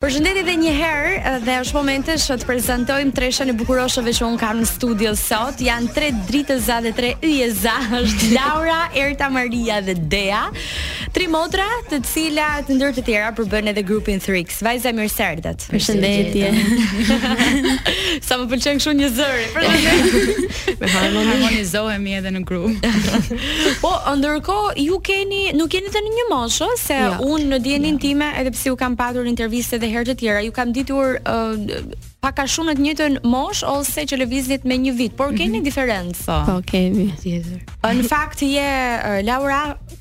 Përshëndetje dhe një herë dhe është momenti që të prezantojmë treshen e bukuroshëve që unë kam në studio sot. Janë tre dritëza dhe tre yjeza. Është Laura, Erta Maria dhe Dea. Tri motra, të cilat ndër të tjera përbëjnë edhe grupin 3X. Vajza mirë se erdhët. Përshëndetje. Sa më pëlqen kështu një zëri. Përshëndetje. Me harmoni. Harmonizohemi edhe në grup. po, ndërkohë ju keni, nuk jeni të në një moshë, s'e dija. Jo. unë në dijeninë ja. Jo. time, edhe pse ju kam patur në intervistë dhe herë të tjera, ju kam ditur uh, pak a shumë në të njëjtën moshë ose që lëvizni me një vit, por keni mm -hmm. diferencë. Po, po kemi. Tjetër. Në fakt je uh, Laura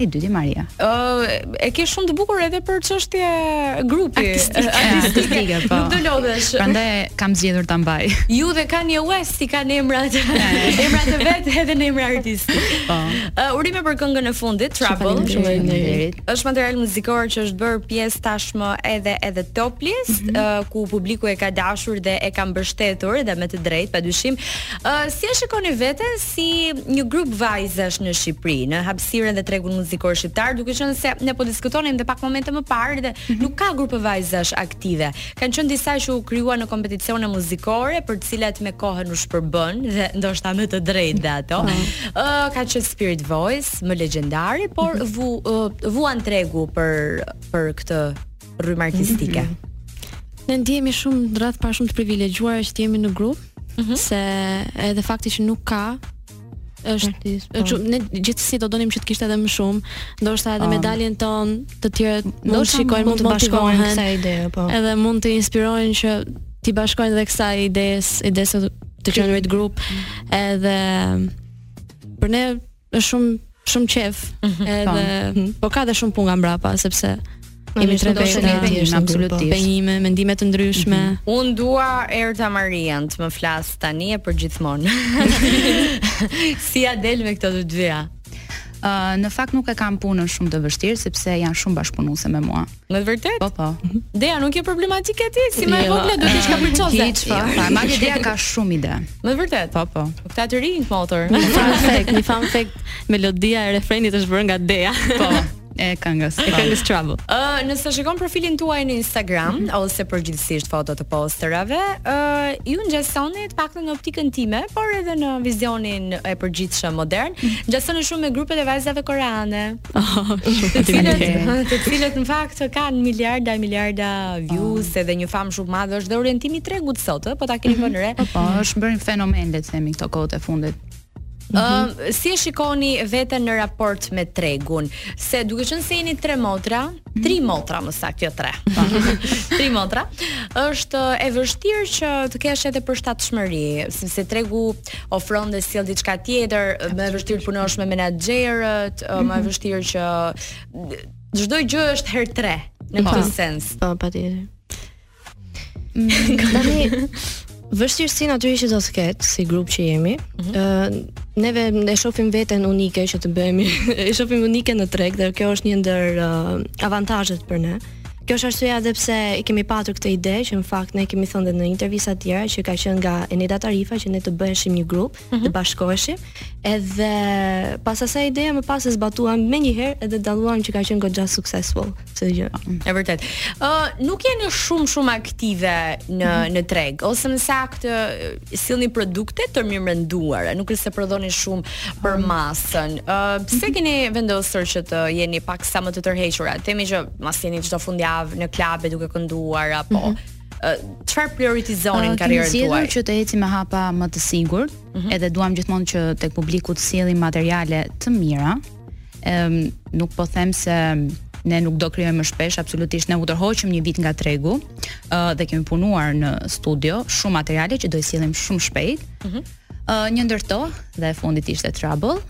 I dyti Maria. Ë e ke shumë të bukur edhe për çështje grupi artistike. Po. Nuk do lodhesh. Prandaj kam zgjedhur ta mbaj. Ju dhe Kanye West i kanë emrat, emrat e vet edhe në emra artisti. Po. Ë urime për këngën e fundit Trouble. Shumë faleminderit. Është material muzikor që është bërë pjesë tashmë edhe e top list, mm -hmm. ku publiku e ka dashur dhe e ka mbështetur dhe me të drejtë padyshim. Ë si e shikoni veten si një grup vajzash në Shqipëri, në hapësirën dhe tregun muzikor shqiptar, duke qenë se ne po diskutonim dhe pak momente më parë dhe mhm. nuk ka grupe vajzash aktive. Kanë qenë disa që u krijuan në kompeticione muzikore, për të cilat me kohën u shpërbënë dhe ndoshta me të drejtë dhe ato. Ëh, mhm. uh, ka qenë Spirit Voice, më legjendari, por mhm. vu uh, vuan tregu për për këtë rrymë artistike. Mm -hmm. Ne ndihemi shumë në rreth pa shumë të privilegjuar që jemi në grup, mm -hmm. se edhe fakti që nuk ka është po. që ne gjithsesi do donim që të kishte edhe më shumë, ndoshta edhe po. modelin tonë të tjerë do të shikojnë mund të bashkohen kësaj ideje, po. Edhe mund të inspirojnë që t'i bashkohen edhe kësaj idesë, idesë të qenurit grup, mm. edhe për ne është shumë shumë qejf mhm. edhe po. Mhm. po ka dhe shumë punë nga mbrapa sepse Jemi tre veta, absolutisht. Opinione, mendime të ndryshme. Mm -hmm. Unë dua Erta Marian të më flas tani e për gjithmonë. si ia del me këto të dyja? Uh, në fakt nuk e kam punën shumë të vështirë sepse janë shumë bashkëpunuese me mua. Me të vërtet? Po, po. Dea, nuk je problematike ti, si më e jo. vogla duhet të jesh kapriçoze. Hiç po. Jo, madje Dea ka shumë ide. Me të vërtet? Po, po. Këta të rinjtë motër. Një fun fact, një fun fact, melodia e refrenit është bërë nga Dea. Po. E këngës, e këngës Trouble. Ë, uh, nëse shikon profilin tuaj në Instagram mm -hmm. ose përgjithësisht foto të posterave, ë uh, ju ngjasoni të paktën në optikën time, por edhe në vizionin e përgjithshëm modern, mm -hmm. ngjasoni shumë me grupet e vajzave koreane. Të cilët, të cilët në fakt kanë miliarda e miliarda views, ah, edhe një famë shumë madhe është dhe orientimi i tregut sot, po ta keni mhm. vënë re. Po, po, është bërë një fenomen le të themi këto kohët e fundit. Mm -hmm. uh, si e shikoni veten në raport me tregun? Se duke qenë se jeni tre motra, mm -hmm. tri motra më saktë, jo tre. Po. tri motra, është e vështirë që të kesh edhe përshtatshmëri, sepse tregu ofron dhe sjell diçka tjetër, më e vështirë të punosh me menaxherët, mm -hmm. më e mhm. vështirë që çdo gjë është herë tre në po. këtë sens. Po, patjetër. Tani vështirësi natyrisht që do të ketë si grup që jemi. Ëh, mm -hmm. neve e shohim veten unike që të bëhemi, e shohim unike në treg dhe kjo është një ndër uh, avantazhet për ne. Kjo është arsyeja edhe pse e kemi patur këtë ide që në fakt ne kemi thënë dhe në intervista të tjera që ka qenë nga Eneda Tarifa që ne të bëheshim një grup, mm -hmm. të mhm. bashkoheshim. Edhe pas asaj ideja më pas e zbatuam menjëherë edhe dalluam që ka qenë goxha successful këtë gjë. Është vërtet. Ë uh, nuk jeni shumë shumë aktive në mm -hmm. në treg ose më saktë sillni produkte të mirëmenduara, nuk është se prodhoni shumë për masën. Ë uh, pse keni vendosur që të jeni paksa më të tërhequra? Themi që s'jeni çdo fundjavë në klabe duke kënduar apo mm -hmm çfarë prioritizoni në karrierën tuaj? Kemi zgjedhur që të ecim me hapa më të sigurt, mm -hmm. edhe duam gjithmonë që tek publiku të sjellim materiale të mira. Ëm nuk po them se ne nuk do krijojmë më shpesh, absolutisht ne u tërhoqëm një vit nga tregu uh, dhe kemi punuar në studio shumë materiale që do i sjellim shumë shpejt. Ëh mm uh, një ndër to dhe e fundit ishte Trouble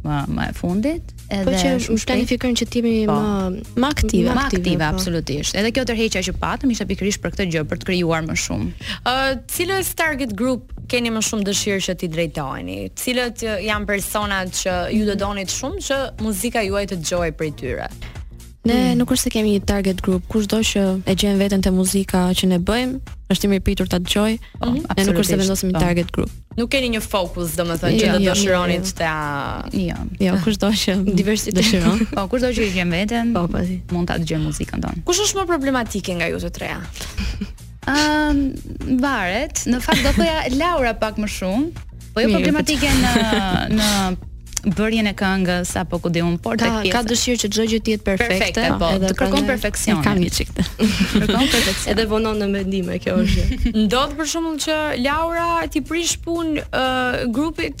më më e fundit po edhe po që shumë planifikojmë që të jemi po. më më aktive më aktive, aktive po. absolutisht edhe kjo tërheqja që patëm ishte pikërisht për këtë gjë për të krijuar më shumë ë uh, cilit target group keni më shumë dëshirë që t'i drejtoheni Cilët janë personat që ju do donit shumë që muzika juaj të dëgjohej prej tyre? Ne hmm. nuk është se kemi një target group, kushdo që e gjen veten te muzika që ne bëjmë, është i mirëpritur ta dëgjojë. Mm -hmm. Ne nuk është se vendosim një po. target group. Nuk keni një fokus, domethënë jo, që do jo, dëshironit jo, ta Jo. Jo, kushdo që diversitet dëshiron. Po, kushdo që e gjen veten, po, po, mund ta dëgjojë muzikën tonë. Kush është më problematike nga ju të treja? Ëm, um, varet. Në fakt do thoja Laura pak më shumë. Po jo problematike në në bërjen e këngës apo ku di unë por te pjesa. Ka dëshirë që çdo gjë të jetë perfekte, perfekte po, edhe të kërkon perfeksion. Ka një çik. Kërkon perfeksion. Edhe vonon në mendime kjo është. Ndodh për shembull që Laura t'i prishë punë uh, grupit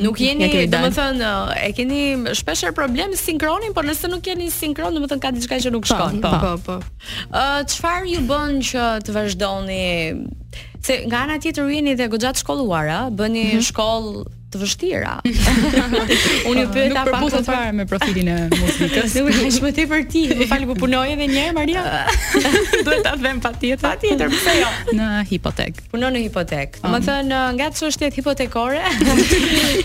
Nuk jeni, domethënë, e keni shpeshherë problem sinkronin, por nëse nuk jeni sinkron, domethënë, ka diçka që nuk po, shkon. Po, po, po. po. Çfarë ju bën që të vazhdoni, se nga ana tjetër ju jeni dhe goxha të shkolluara, a? bëni mm -hmm. shkolla të vështira. Unë ju pyeta pak. Nuk përputhet fare me profilin e muzikës. Nuk është shumë te për ti. Më fal ku punon edhe një herë Maria. Duhet ta them patjetër. Patjetër, pse jo? Në hipotekë. punon në hipotekë. Domethënë nga çështjet hipotekore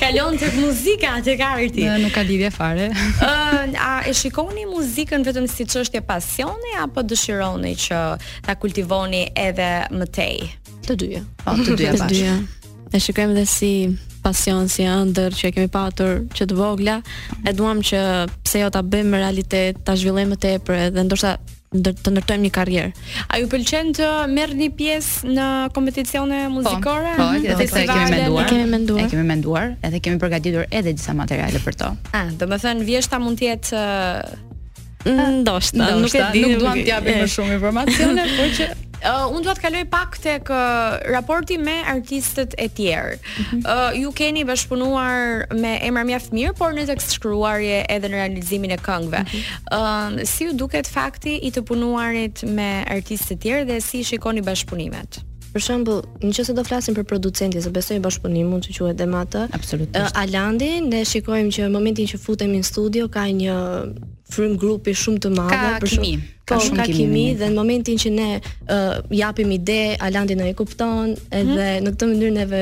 kalon tek muzika, tek arti. Në, nuk ka lidhje fare. Ë, a e shikoni muzikën vetëm si çështje pasioni apo dëshironi që ta kultivoni edhe më tej? Të dyja. Po, të dyja bashkë. Të dyja. E shikojmë dhe si pasion si ëndërr që e kemi patur që të vogla, e duam që pse jo ta bëjmë realitet, ta zhvillojmë më tepër dhe ndoshta të ndërtojmë një karrierë. A ju pëlqen të merrni pjesë në kompeticione po, muzikore? Po, po, edhe këtë kemi menduar. E kemi menduar. E kemi menduar, edhe kemi përgatitur edhe disa materiale për to. Ah, domethënë vjeshta mund të jetë uh, ndoshta, nuk e di, nuk duam të japim më shumë informacione, por që Uh, unë dua të kaloj pak tek uh, raporti me artistët e tjerë. Mm -hmm. uh, ju keni bashkëpunuar me emra mjaft mirë, po në tekstshkruarje edhe në realizimin e këngëve. Mm -hmm. Ëm uh, si ju duket fakti i të punuarit me artistë të tjerë dhe si i shikoni bashkëpunimet? Për shembull, në qoftë se do flasim për producentin, se besoj bashkëpunim mund të quhet dhe me atë. Absolutisht. Uh, Alandi, ne shikojmë që në momentin që futemi në studio ka një frymë grupi shumë të madhe ka për kimi. Shumë, ka po, shumë ka kimi, kimi dhe në momentin që ne uh, japim ide, Alandi na i kupton edhe mm -hmm. në këtë mënyrë neve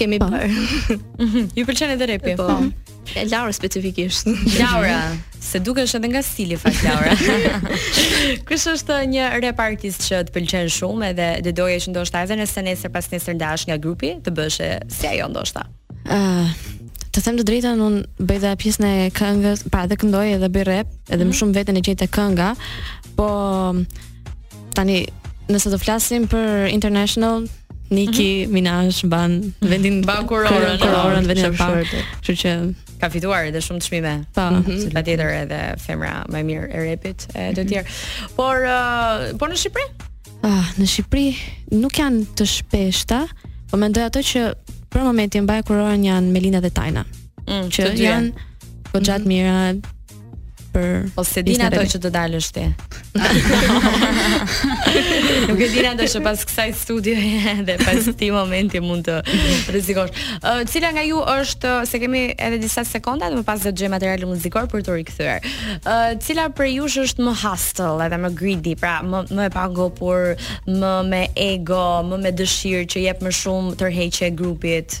Kemi po. bërë. Ju pëlqen edhe repi? Po. po. E Laura specifikisht. Laura, se dukesh edhe nga stili fakt Laura. Kush është një rap artist që të pëlqen shumë edhe do doje që ndoshta edhe nëse nesër pasnesër ndahesh nga grupi, të bësh si ajo ndoshta. Ëh, uh, të them të drejtën, unë bëj dhe pjesën e këngës, pra edhe këndoj edhe bëj rap, edhe mm. më mhm. shumë veten e gjej te kënga, po Tani nëse do flasim për international Niki mhm. Minaj mban vendin mban kurorën, kurorën vendin e parë. Kështu që ka fituar edhe shumë çmime. Po, mhm. patjetër edhe femra më e mirë e repit e të mhm. tjerë. Por uh, por në Shqipëri? Ah, në Shqipëri nuk janë të shpeshta, po mendoj ato që për momentin mbajnë kurorën janë Melinda dhe Tajna. Mm, që janë goxha të mira, për Po s'e dinë ato që do dalësh ti. Nuk e dinë ato që pas kësaj studio dhe pas këtij momenti mund të rrezikojnë. Uh, cila nga ju është se kemi edhe disa sekonda dhe më pas do të ndjekim material muzikor për t'u rikthyer. Uh, cila për ju është më hustle edhe më greedy, pra më më e pangopur, më me ego, më me dëshirë që jep më shumë tërheqje grupit?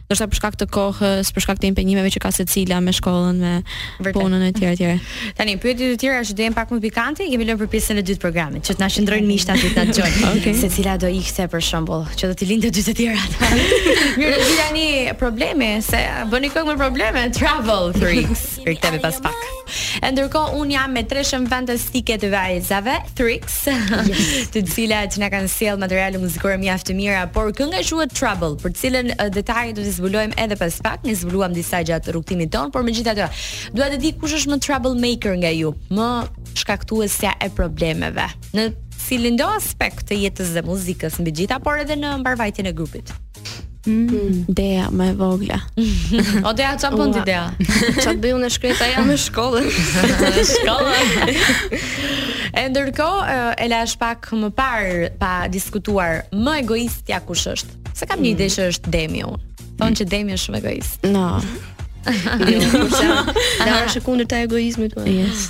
ndoshta për shkak të kohës, për shkak të impenjimeve që ka secila me shkollën, me Vërtet. punën etj etj. Tani pyetje të tjera që do jenë pak më pikante, kemi lënë për pjesën e dytë të programit, që të na shndrojnë miqtë aty ta dëgjojnë. Okej. Se cila do ikte për shembull, që do t'i linte dy të tjerat. Mirë, do vi tani problemi se bëni këngë me probleme, Trouble Tricks. Rikthehemi pas pak. E ndërkohë unë jam me treshen fantastike të vajzave, Tricks, yes. të cilat na kanë sjell material muzikor mjaft të mirë, por kënga quhet Trouble, për të cilën detaje do t'i zbulojmë edhe pas pak, ne zbuluam disa gjatë rrugëtimit tonë, por megjithatë, dua të di kush është më trouble maker nga ju, më shkaktuesja e problemeve. Në cilindo aspekt të jetës dhe muzikës mbi gjitha, por edhe në mbarvajtjen e grupit. Mm, dea më e vogla. o dea ça bën ti dea? Ça bëj unë e shkreta jam në shkollë. shkolla. e ndërkohë e lash pak më parë pa diskutuar më egoistja kush është. Se kam një ide mm. që është Demi. Thonë që Demi është shumë egoist. No. jo, kurse. Dara është kundër të egoizmit. Po. Yes.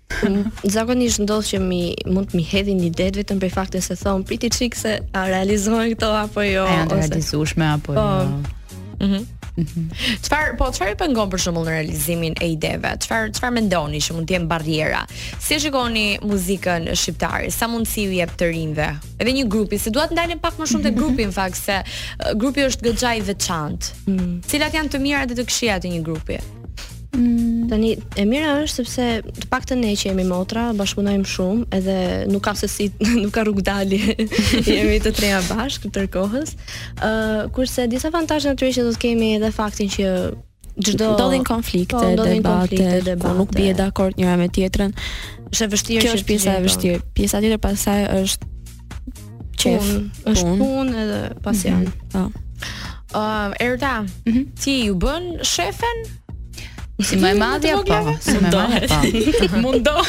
Zakonisht ndodh që mi mund të mi hedhin idetë vetëm për faktin se thon prit një çik se a realizohen këto apo jo. A janë të realizueshme apo po. jo. Mhm. Mhm. Çfarë po çfarë pengon për shembull në realizimin e ideve? Çfarë çfarë mendoni që mund të jenë barriera? Si e shikoni muzikën shqiptare? Sa mundësi u jep të rinjve? Edhe një grupi, se dua të ndalem pak më shumë te grupi në fakt se grupi është goxha i veçantë. Mm. Cilat janë të mirat dhe të këqijat e një grupi? Mm. Tani e mira është sepse të paktën ne që jemi motra, bashkëpunojmë shumë, edhe nuk ka se si, nuk ka rrugëdalje. jemi të treja bashkë tër kohës. Ë, uh, kurse disavantazhe natyrisht që do të kemi edhe faktin që do ndodhin konflikte, po, ndodhin debate, konflikte, debate, ku nuk bie dakord njëra me tjetrën. Është e vështirë. Kjo është pjesa e vështirë. Pjesa tjetër pasaj është Qef, është punë pun edhe pasion. Mm -hmm. Po. Uh, Erta, mm -hmm. ti e bën shefen? Si më e madhja po, si më e madhja po. Mundohem.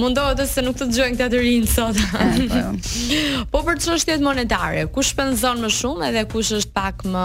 Mundohet se nuk të dëgjojnë këta të rinj sot. Eh, po, jo. po për çështjet monetare, kush shpenzon më shumë edhe kush është pak më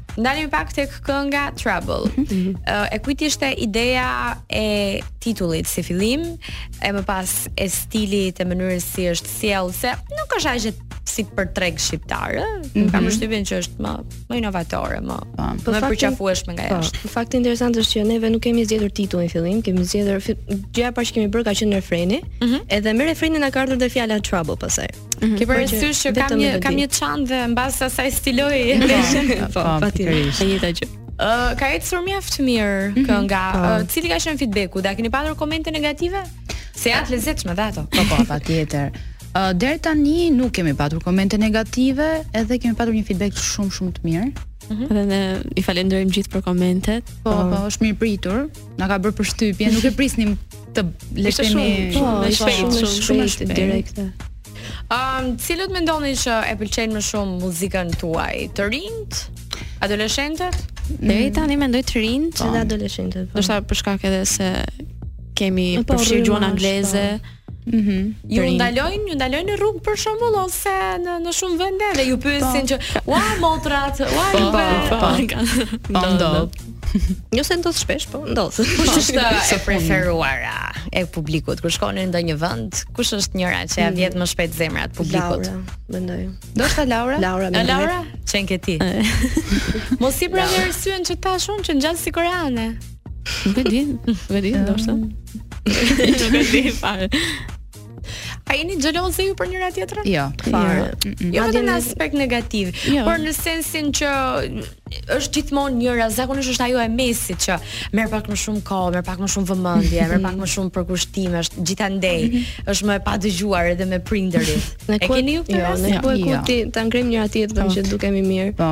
Ndalim pak tek kënga Trouble. Mm -hmm. uh, e kujt ishte ideja e titullit si fillim, e më pas e stilit e mënyrës si është sjell se nuk është aq si për treg shqiptar, ë. Mm -hmm. Kam përshtypjen që është më më inovatore, më po, më po, përqafueshme nga po, jashtë. Po, fakti interesant është që neve nuk kemi zgjedhur titullin fillim, kemi zgjedhur gjëja parë që kemi bërë ka qenë refreni, mm -hmm. edhe me refrenin na ka ardhur dhe fjala trouble pasaj. Mhm. Ke parasysh që kam një kam një çantë dhe mbas asaj stiloj veshjen. Po, po, po pikërisht. E njëjta gjë. Ë uh, ka ecur mjaft mirë mm -hmm. kënga. Uh, cili ka qenë feedbacku? A keni pasur komente negative? Se janë të lezetshme dhe ato. Po, po, patjetër. Uh, deri tani nuk kemi patur komente negative, edhe kemi patur një feedback shumë shumë të mirë. Mm -hmm. Dhe ne i falenderojmë gjithë për komentet. Po, po, është mirë pritur. Na ka bërë përshtypje, nuk e prisnim të le të themi shumë shpejt, shumë shpejt direkte. Um, cilët mendoni që e pëlqejnë më shumë muzikën tuaj? Të rinjt? Adoleshentët? Deri mm. tani mendoj të rinjt po. dhe adoleshentët. Po. Ndoshta për shkak edhe se kemi po, përfshirë gjuhën angleze, Mm -hmm. Ju ndalojnë, ju ndalojnë në rrugë për shembull ose në në shumë vende dhe ju pyesin po. që ua motrat, ua po, juve. Po, po, po. Ndodh. Jo se ndodh shpesh, po ndodh. Kush është e preferuara e publikut kur shkon në ndonjë vend? Kush është njëra që ja mm. vjedh më shpejt zemrat publikut? Laura, mendoj. Do të Laura? Laura, mendoj. Laura, qenke ti. Mos për arsyen që thashë unë që ngjan si koreane. Nuk e di, nuk e di, ndoshta. Nuk e di fare. A jeni xheloze ju për njëra tjetrën? Jo, fare. Jo, mm, jo vetëm në aspekt negativ, jo. por në sensin që është gjithmonë njëra, zakonisht është ajo e mesmja që merr pak më shumë kohë, merr pak më shumë vëmendje, merr pak më shumë përkushtim, është gjithandej, mhm. është më e padëgjuar edhe me prindërit. E keni ju këtë? Jo, ne po e jo. kuti ta ngremë njëra tjetrën po. që dukemi mirë. Po.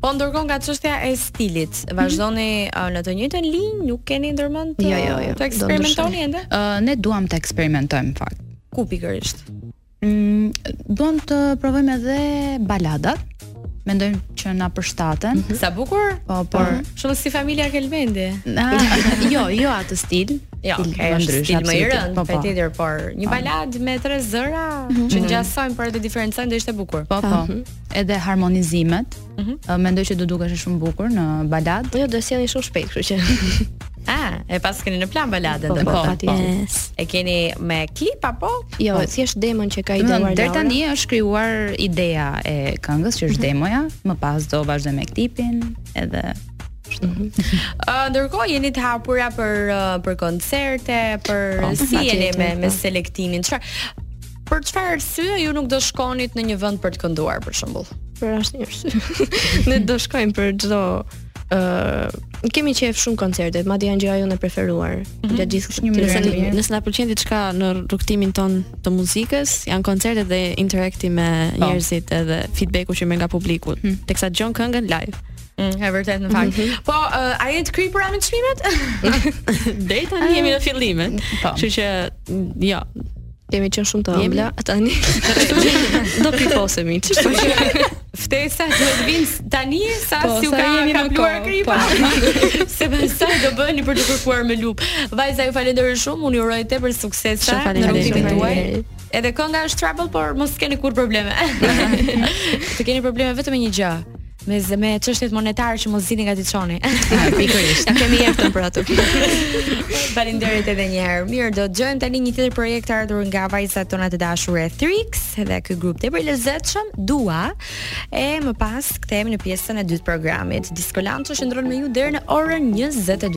Po ndërkohë nga çështja e stilit, mhm. vazhdoni mm -hmm. në të njëjtën linjë, nuk keni ndërmend të, jo, jo, jo. të eksperimentoni ende? Ë uh, ne duam të eksperimentojmë në fakt. Ku pikërisht? Mm, duam të provojmë edhe baladat. Mendojmë që na përshtaten. Mm -hmm. Sa bukur? Po, por mm -hmm. shumë si familja Kelmendi. jo, jo atë stil. Jo, stil okay, më ndrysh, stil më i rëndë, po, po. tjetër, por një po. baladë me tre zëra mm -hmm. që mhm. ngjasojnë por edhe diferencojnë do ishte bukur. Po, po. Mm -hmm. edhe harmonizimet. Mm -hmm. Mendoj që do dukeshin shumë bukur në baladë. Po jo, do sjellni shumë shpejt, kështu që. Ah, e paskeni në plan baladën po, do po, po, po. E keni me klip apo? Jo, po. thjesht demon që ka ideja. Deri tani është krijuar ideja e këngës që është mm -hmm. demoja, më pas do vazhdojmë me klipin, edhe kështu. Mm -hmm. ndërkohë jeni të hapura për për koncerte, për po, si jeni me me selektimin. Çfarë Për çfarë arsye ju nuk do shkonit në një vend për të kënduar për shembull? Për asnjë arsye. ne do shkojmë për çdo ë uh, kemi qejf shumë koncertet, madje janë gjëja jonë e preferuar. Mm -hmm. gjithë një mënyrë. Nëse na pëlqen diçka në rrugëtimin tonë të muzikës, janë koncertet dhe interakti me po. njerëzit edhe feedbacku që merr nga publiku, mm -hmm. teksa dëgjon këngën live. Mm, e vërtetë në fakt. Mm -hmm. Po, uh, a jeni të kripura me çmimet? Deri tani jemi në fillime. Po. Kështu që jo, Kemi qenë shumë të ëmbla tani. Do piposemi. Ftesa do të vijnë tani sa po, si u ka jemi në kohë kripa. Po. Se më pas do bëni për të kërkuar me lupë. Vajza ju falënderoj shumë, unë ju uroj tepër suksese në rrugën tuaj. Edhe kënga është trouble, por mos keni kurrë probleme. Të keni probleme vetëm me një gjë. Me zë me çështjet monetare që mos dini nga t'i çoni. Pikërisht, ta kemi jetën për atë. Faleminderit edhe një herë. Mirë, do të dëgjojmë tani një tjetër projekt të ardhur nga vajzat tona të dashura Thrix dhe ky grup tepër i lezetshëm, Dua. E më pas kthehemi në pjesën e dytë të programit. Disko Lanço qëndron me ju deri në orën 22.